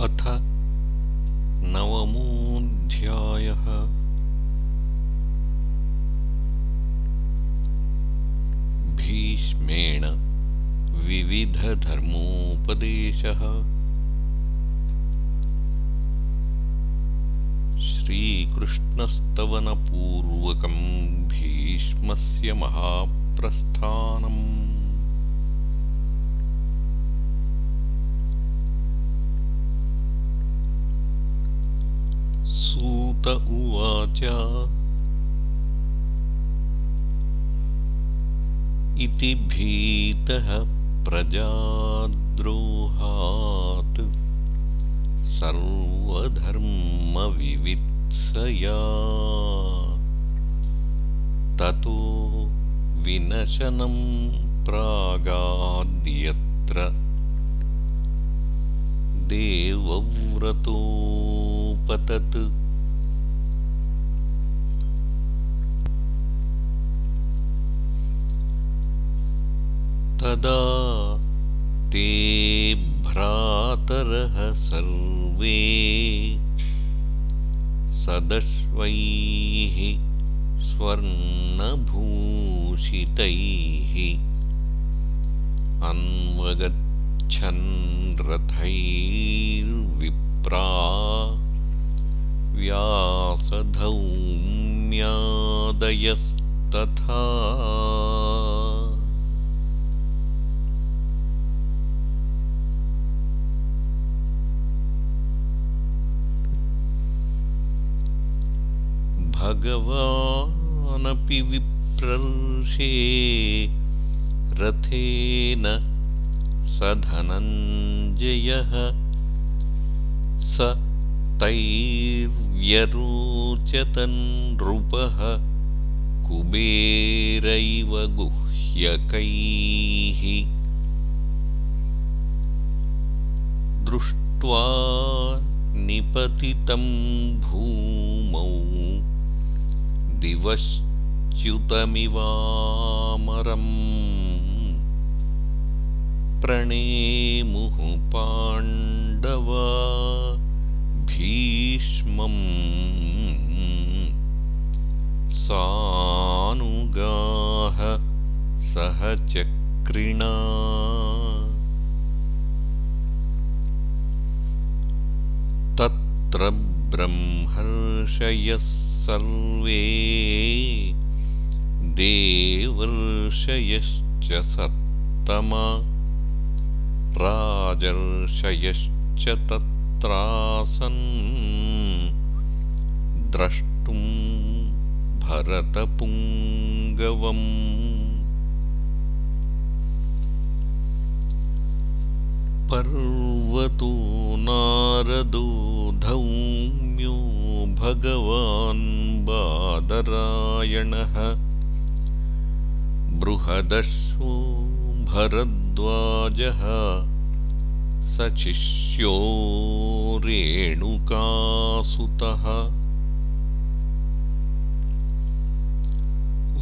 अथ नवमोऽध्यायः। भीष्मेण विविधधर्मोपदेशः। श्रीकृष्णस्तवनपूर्वकम् भीष्मस्य महाप्रस्थानम् सूत उवाच। इति भीतः प्रजाद्रोहात्। सर्वधर्मविवित्सया। ततो विनशनं प्रागाद्यत्र। देवव्रतोपतत् तदा ते भ्रातरः सर्वे सदश्वैः स्वर्णभूषितैः अन्वगच्छन् रथैर्विप्रा व्यासधौम्यादयस्तथा भगवानपि विप्रर्षे रथेन स धनञ्जयः स तैर्व्यरोचतन्नृपः कुबेरैव गुह्यकैः दृष्ट्वा निपतितं भूमौ दिवश्च्युतमिवामरम् प्रणेमुः पाण्डवा भीष्मम् सानुगाः सहचक्रिणा। तत्र ब्रह्मर्षयः सर्वे देवर्षयश्च सत्तमा राजर्षयश्च तत्रासन्। द्रष्टुं भरतपुङ्गवम्। पर्वतो नारदो धौम्यो भगवान् बादरायणः बृहदश्वो भरद्वाजः सशिष्यो रेणुकासुतः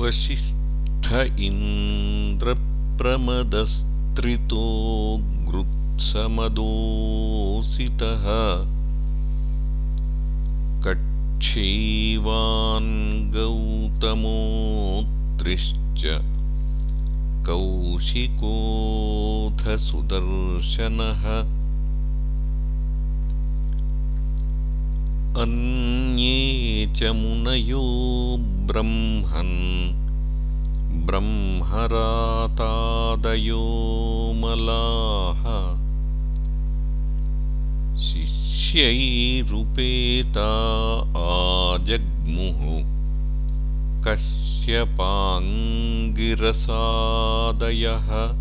वसिष्ठ इन्द्रप्रमदस्त्रितो गृत्समदोसितः कक्षीवान् गौतमोत्रिश्च कौशिकोऽधसुदर्शनः अन्ये च मुनयो ब्रह्मन् ब्रह्मरातादयो मलाः शिष्यैरुपेता आजग्मुः। कश्यपाङ्गिरसादयः।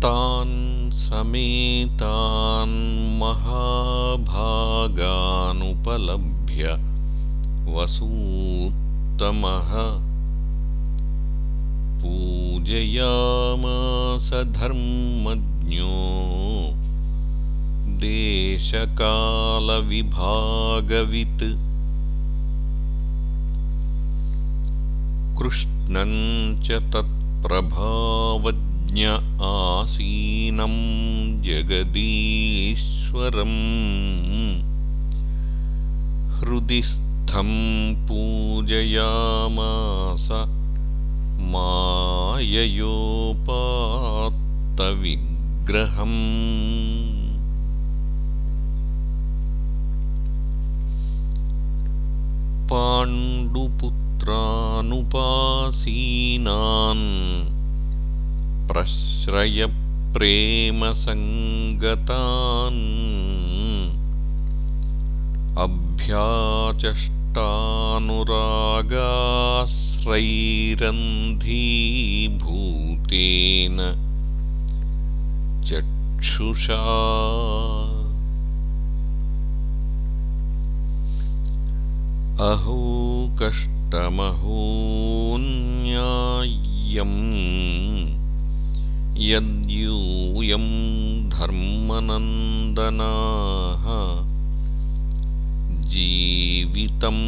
तान् समेतान् महाभागानुपलभ्य वसूत्तमः। पूजयामास धर्मज्ञो देशकालविभागवित्। कृष्णं च तत्प्रभावज्ञम् विजिज्ञ आसीनं जगदीश्वरम् हृदि स्थं पूजयामास माययोपात्तविग्रहम् पाण्डुपुत्रानुपासीनान् प्रश्रयप्रेमसङ्गतान् अभ्याचष्टानुरागाश्रैरन्धीभूतेन चक्षुषा अहो कष्टमहोन्याय्यम् यद्यूयं धर्मनन्दनाः जीवितं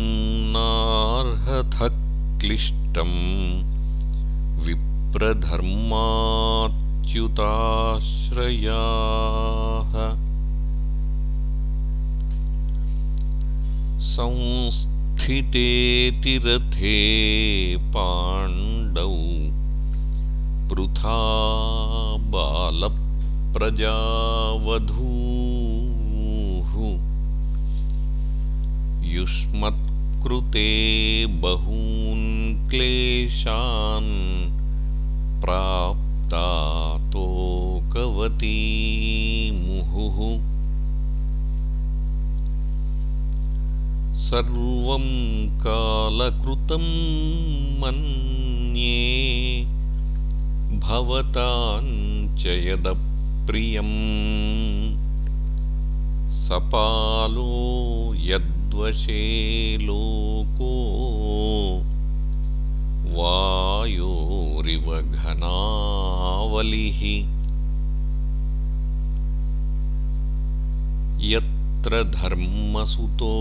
नार्हथक्लिष्टं विप्रधर्माच्युताश्रयाः संस्थितेतिरथे पाण्डौ पृथा बालप्रजावधूः। युष्मत्कृते बहून् क्लेशान् प्राप्तातोकवती मुहुः। सर्वं कालकृतं मन्ये भवताञ्च यदप्रियम् सपालो यद्वशे लोको वायोरिव घनावलिः यत्र धर्मसुतो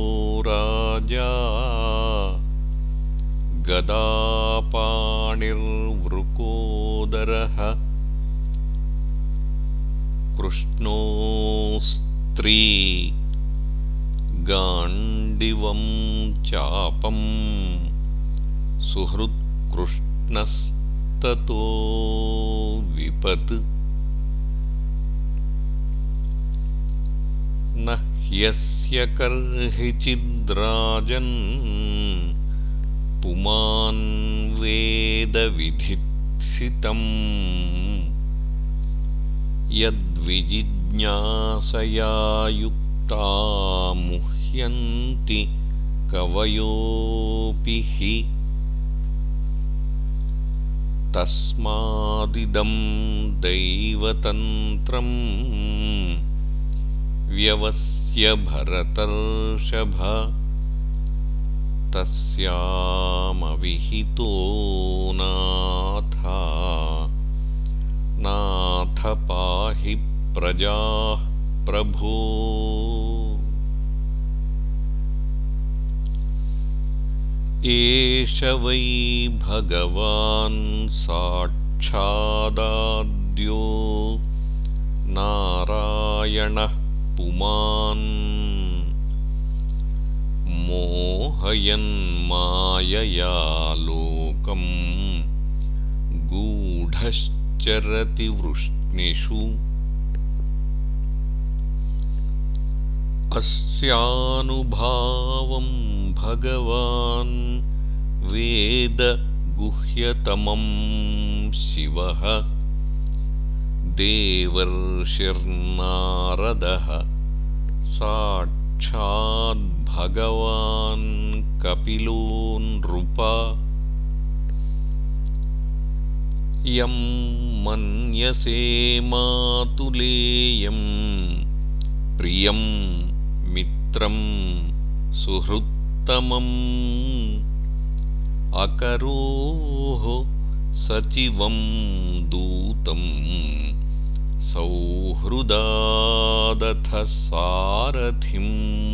राजा गदापाणिर्वृकोदरः कृष्णोस्त्री गाण्डिवं चापं सुहृत्कृष्णस्ततो विपत्। न ह्यस्य कर्हिचिद्राजन् पुमान् वेदविधित्सितम्। यद्विजिज्ञासया युक्ता मुह्यन्ति कवयोऽपि हि तस्मादिदं दैवतन्त्रम् व्यवस्य भरतर्षभ तस्यामविहितो नाथा। नाथ पाहि प्रजाः प्रभो। एष वै भगवान् साक्षादाद्यो नारायणः पुमान्। मोहयन्मायया लोकम् गूढश्चरति वृष्णिषु। अस्यानुभावं भगवान् वेदगुह्यतमं शिवः। देवर्षिर्नारदः। साक्षाद्भगवान् कपिलो नृप। यं मन्यसे मातुलेयं। प्रियं मित्रं सुहृत्तमम् अकरोः सचिवं दूतम् सौहृदादथ सारथिम्।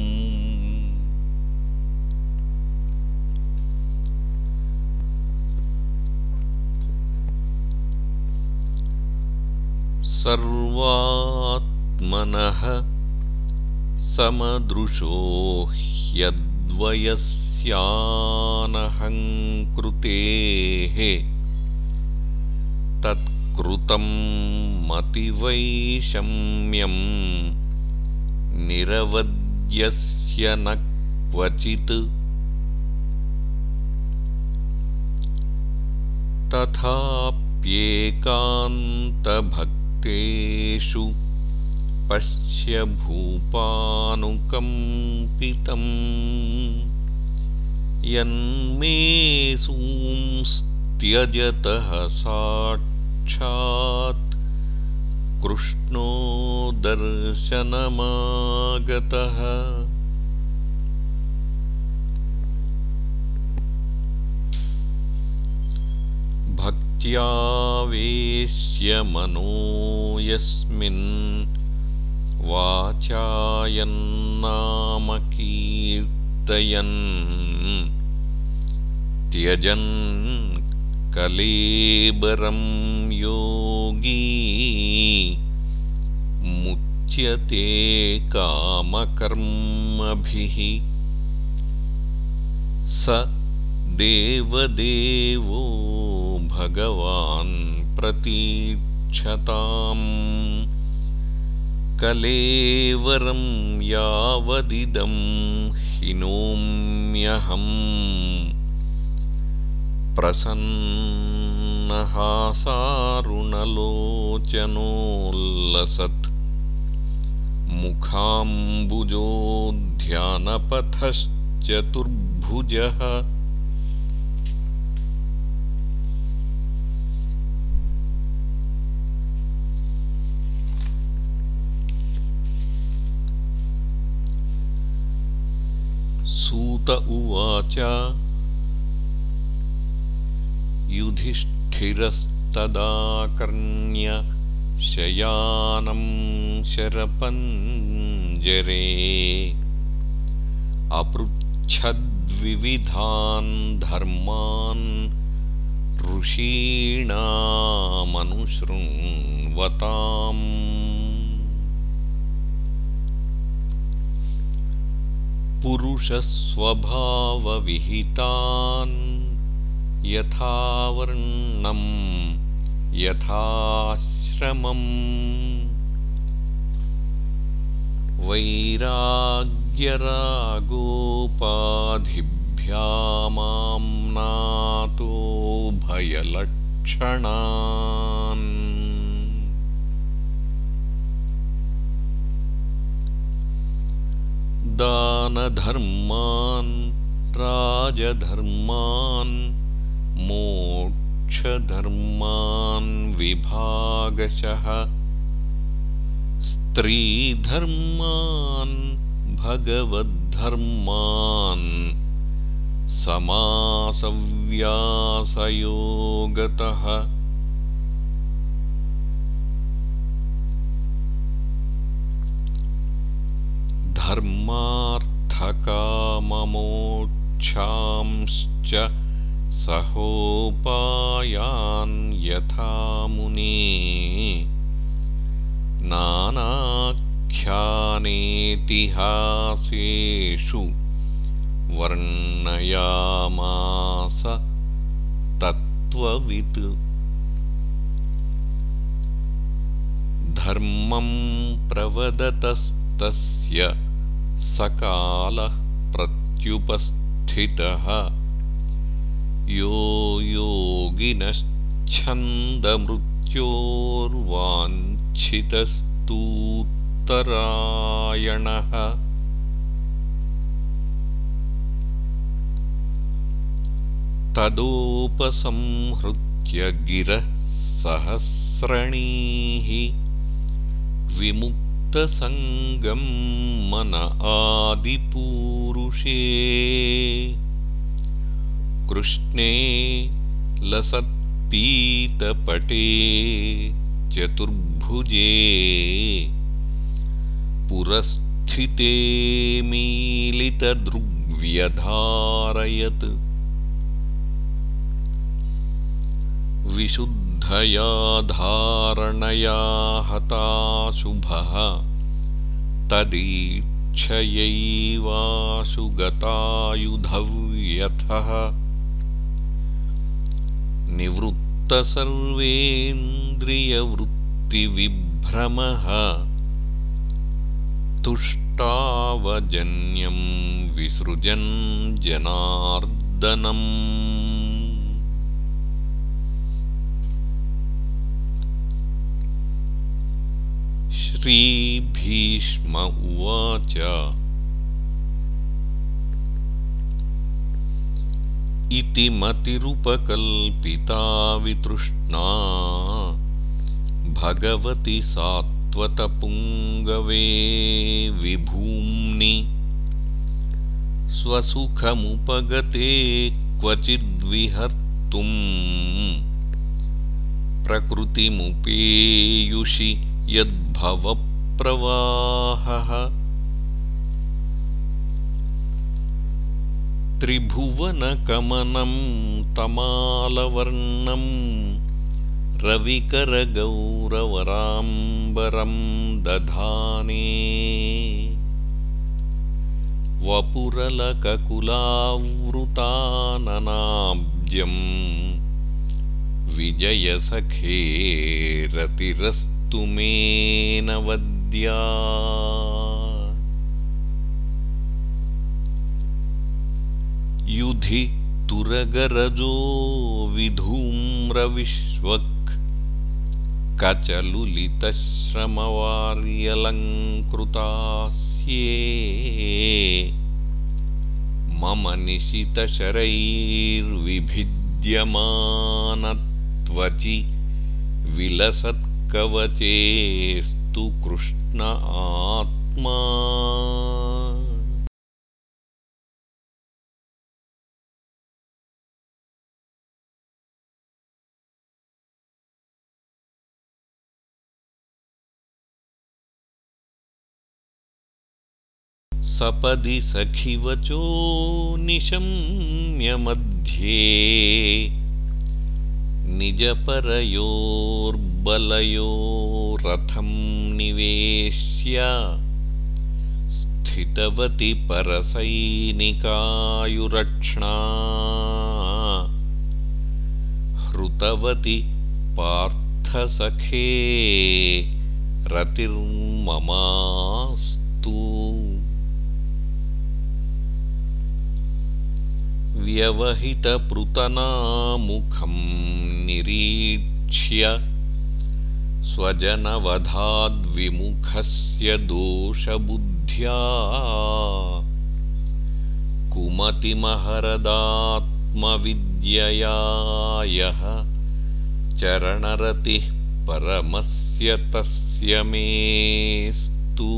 सर्वात्मनः समदृशो ह्यद्वयस्यानहङ्कृतेः तत्कृतं मतिवैषम्यं निरवद्यस्य न क्वचित्। तथाप्येकान्तभक्तेषु पश्य भूपानुकम्पितम् यन्मे सूंस्त्यजतः साक्षात् कृष्णो दर्शनमागतः। भक्त्यावेश्य मनो यस्मिन् वाचायन्नामकीर्तयन् त्यजन् कलेबरं योगी मुच्यते कामकर्मभिः। स देवदेवो भगवान् प्रतीक्षताम्। कलेवरं यावदिदं हिनोम्यहम् प्रसन्नहासारुणलोचनोल्लसत्। मुखाम्बुजोध्यानपथश्चतुर्भुजः सूत उवाच युधिष्ठिरस्तदाकर्ण्य शयानं शरपञ्जरे अपृच्छद्विविधान् धर्मान् ऋषीणामनुशृण्वताम्। पुरुषस्वभावविहितान् यथावर्णं यथाश्रमम्। वैराग्यरागोपाधिभ्यामाम्नातो भयलक्षणान्। दानधर्मान् राजधर्मान् मोक्षधर्मान् विभागशः। स्त्रीधर्मान् भगवद्धर्मान् समासव्यासयोगतः। धर्मार्थकाममोक्षांश्च सहोपायान् यथा मुने। नानाख्यानेतिहासेषु वर्णयामास तत्त्ववित्। धर्मं प्रवदतस्तस्य सकालः प्रत्युपस्थितः यो योगिनश्छन्दमृत्योर्वाञ्छितस्तूत्तरायणः तदोपसंहृत्य गिरः सहस्रणीः विमुक्तसङ्गं मन आदिपूरुषे कृष्णे लसत्पीतपटे चतुर्भुजे पुरस्थिते मीलितदृग्व्यधारयत्। विशुद्धया धारणया हताशुभः तदीक्षयैवाशु गतायुधव्यथः निवृत्तसर्वेन्द्रियवृत्तिविभ्रमः तुष्टावजन्यं विसृजन् जनार्दनम्। श्रीभीष्म उवाच इति मतिरुपकल्पिता वितृष्णा भगवति सात्वतपुङ्गवे विभूम्नि। स्वसुखमुपगते क्वचिद्विहर्तुम्। प्रकृतिमुपेयुषि यद्भवप्रवाहः त्रिभुवनकमनं तमालवर्णं रविकरगौरवराम्बरं दधाने। वपुरलककुलावृताननाब्जम् विजयसखेरतिरस्तु मेन वद्या युधि तुरगरजो विधूम्रविश्वक् कचलुलितश्रमवार्यलङ्कृतास्ये। मम निशितशरैर्विभिद्यमानत्वचि विलसत् कवचेस्तु कृष्ण आत्मा सपदि सखिवचो निशम्यमध्ये। निजपरयोर्बलयो रथं निवेश्य। स्थितवति परसैनिकायुरक्ष्णा। हृतवति पार्थसखे रतिर्ममास्तु व्यवहितपृतनामुखं निरीक्ष्य स्वजनवधाद्विमुखस्य दोषबुद्ध्या कुमतिमहरदात्मविद्यया यः चरणरतिः परमस्य तस्य मेस्तु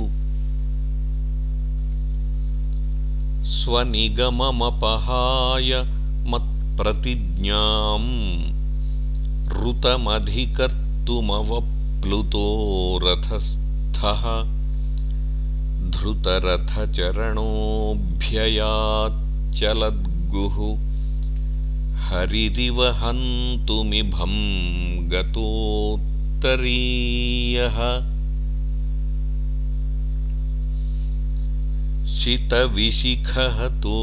स्वनिगममपहाय मत्प्रतिज्ञाम् ऋतमधिकर्तुमवप्लुतो रथस्थः धृतरथचरणोऽभ्ययाच्चलद्गुः हरिरिव हन्तुमिभं गतोत्तरीयः शितविशिखहतो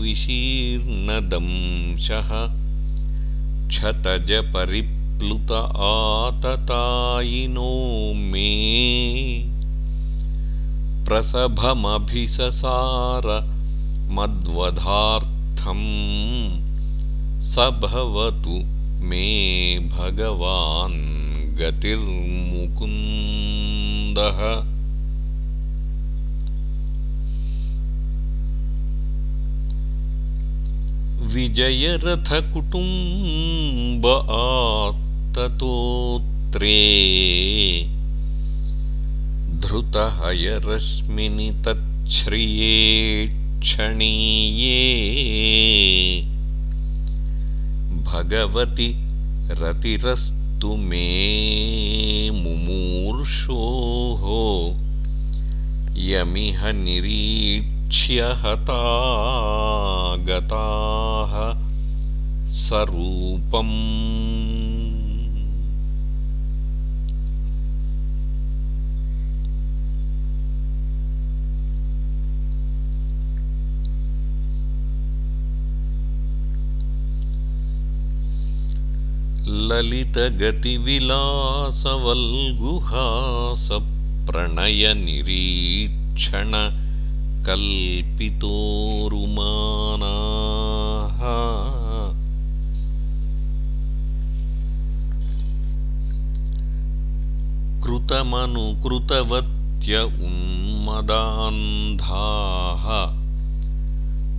विशीर्णदंशः क्षतजपरिप्लुत आततायिनो मे। प्रसभमभिससारमद्वधार्थं स भवतु मे भगवान् गतिर्मुकुन्दः विजयरथकुटुम्ब आत्ततोत्रे धृतहयरश्मिनि तच्छ्रिये क्षणीये। भगवति रतिरस्तु मे मुमूर्षोः। यमिह ्यहता गताः सरूपम् ललितगतिविलासवल्गुहासप्रणयनिरीक्षण सलितगतिविलासवल्गुहासप्रणयनिरीक्षणकल्पितोरुमानाः कृतमनुकृतवत्य उन्मदान्धाः।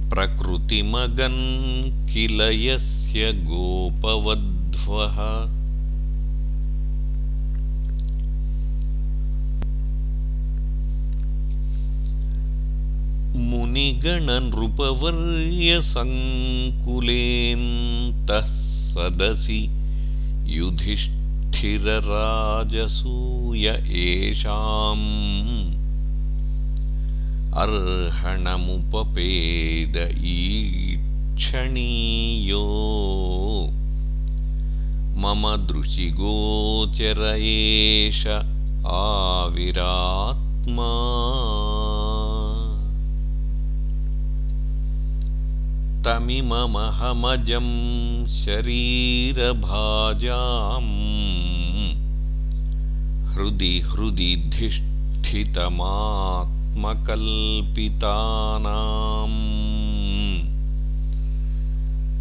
प्रकृतिमगन् किल यस्य गोपवध्वः मुनिगणनृपवर्यसङ्कुलेऽन्तः सदसि युधिष्ठिरराजसूय एषाम् अर्हणमुपपेद ईक्षणीयो। मम दृशिगोचर एष आविरात्मा तमिममहमजं शरीरभाजाम्। हृदि हृदि धिष्ठितमात्मकल्पितानाम्।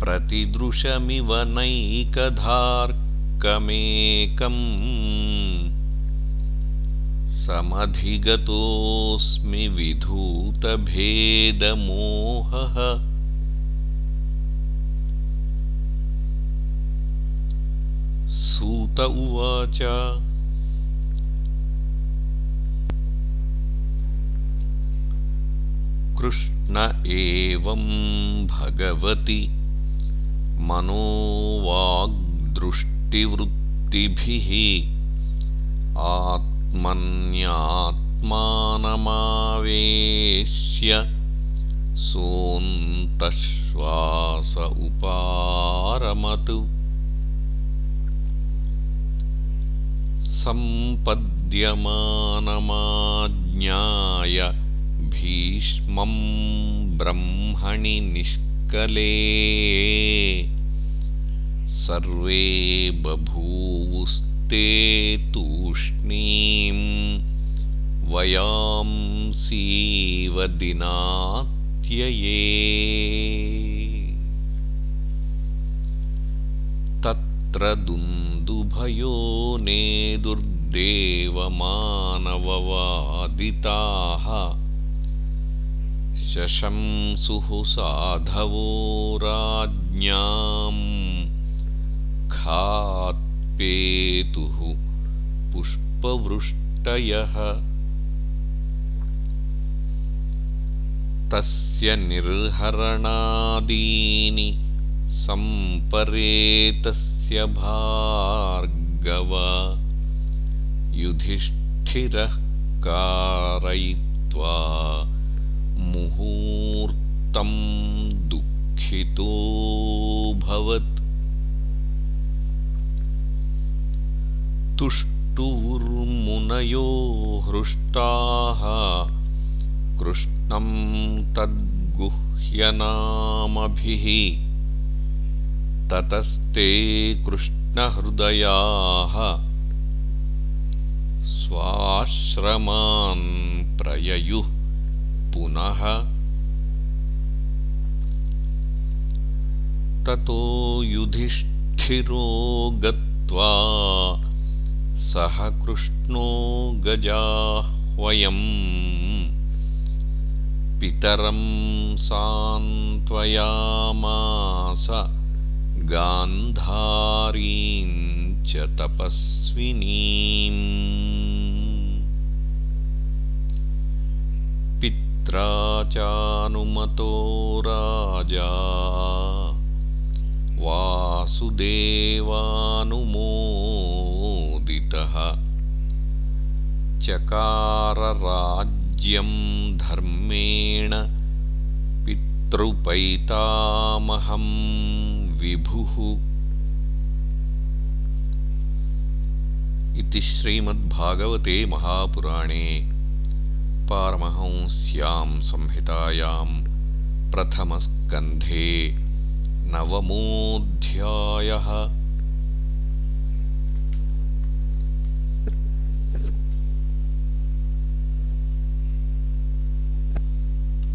प्रतिदृशमिव नैकधार्कमेकम्। समधिगतोऽस्मि विधूतभेदमोहः सूत उवाच। कृष्ण एवं भगवति मनोवाग्दृष्टिवृत्तिभिः आत्मन्यात्मानमावेश्य सोऽन्तश्वास उपारमतु सम्पद्यमानमाज्ञाय भीष्मं ब्रह्मणि निष्कले। सर्वे बभूवुस्ते तूष्णीं वयांसीव दिनात्यये। तत्र दुन्दुभयो नेदुर्देवमानववादिताः शशंसुः साधवो राज्ञाम्। खात्पेतुः पुष्पवृष्टयः। तस्य निर्हरणादीनि सम्परेतस्य भार्गव युधिष्ठिरः कारयित्वा मुहूर्तं दुःखितोऽभवत् तुष्टुवुर्मुनयो हृष्टाः कृष्णं तद्गुह्यनामभिः ततस्ते कृष्णहृदयाः स्वाश्रमान् प्रययुः पुनः। ततो युधिष्ठिरो गत्वा सः कृष्णो गजाह्वयम्। पितरं सान्त्वयामास गान्धारीं च तपस्विनीम्। चानुमतो राजा वासुदेवानुमोदितः। चकारराज्यं धर्मेण पितृपैतामहं विभुः इति श्रीमद्भागवते महापुराणे पारमहंस्यां संहितायां प्रथमस्कन्धे नवमोऽध्यायः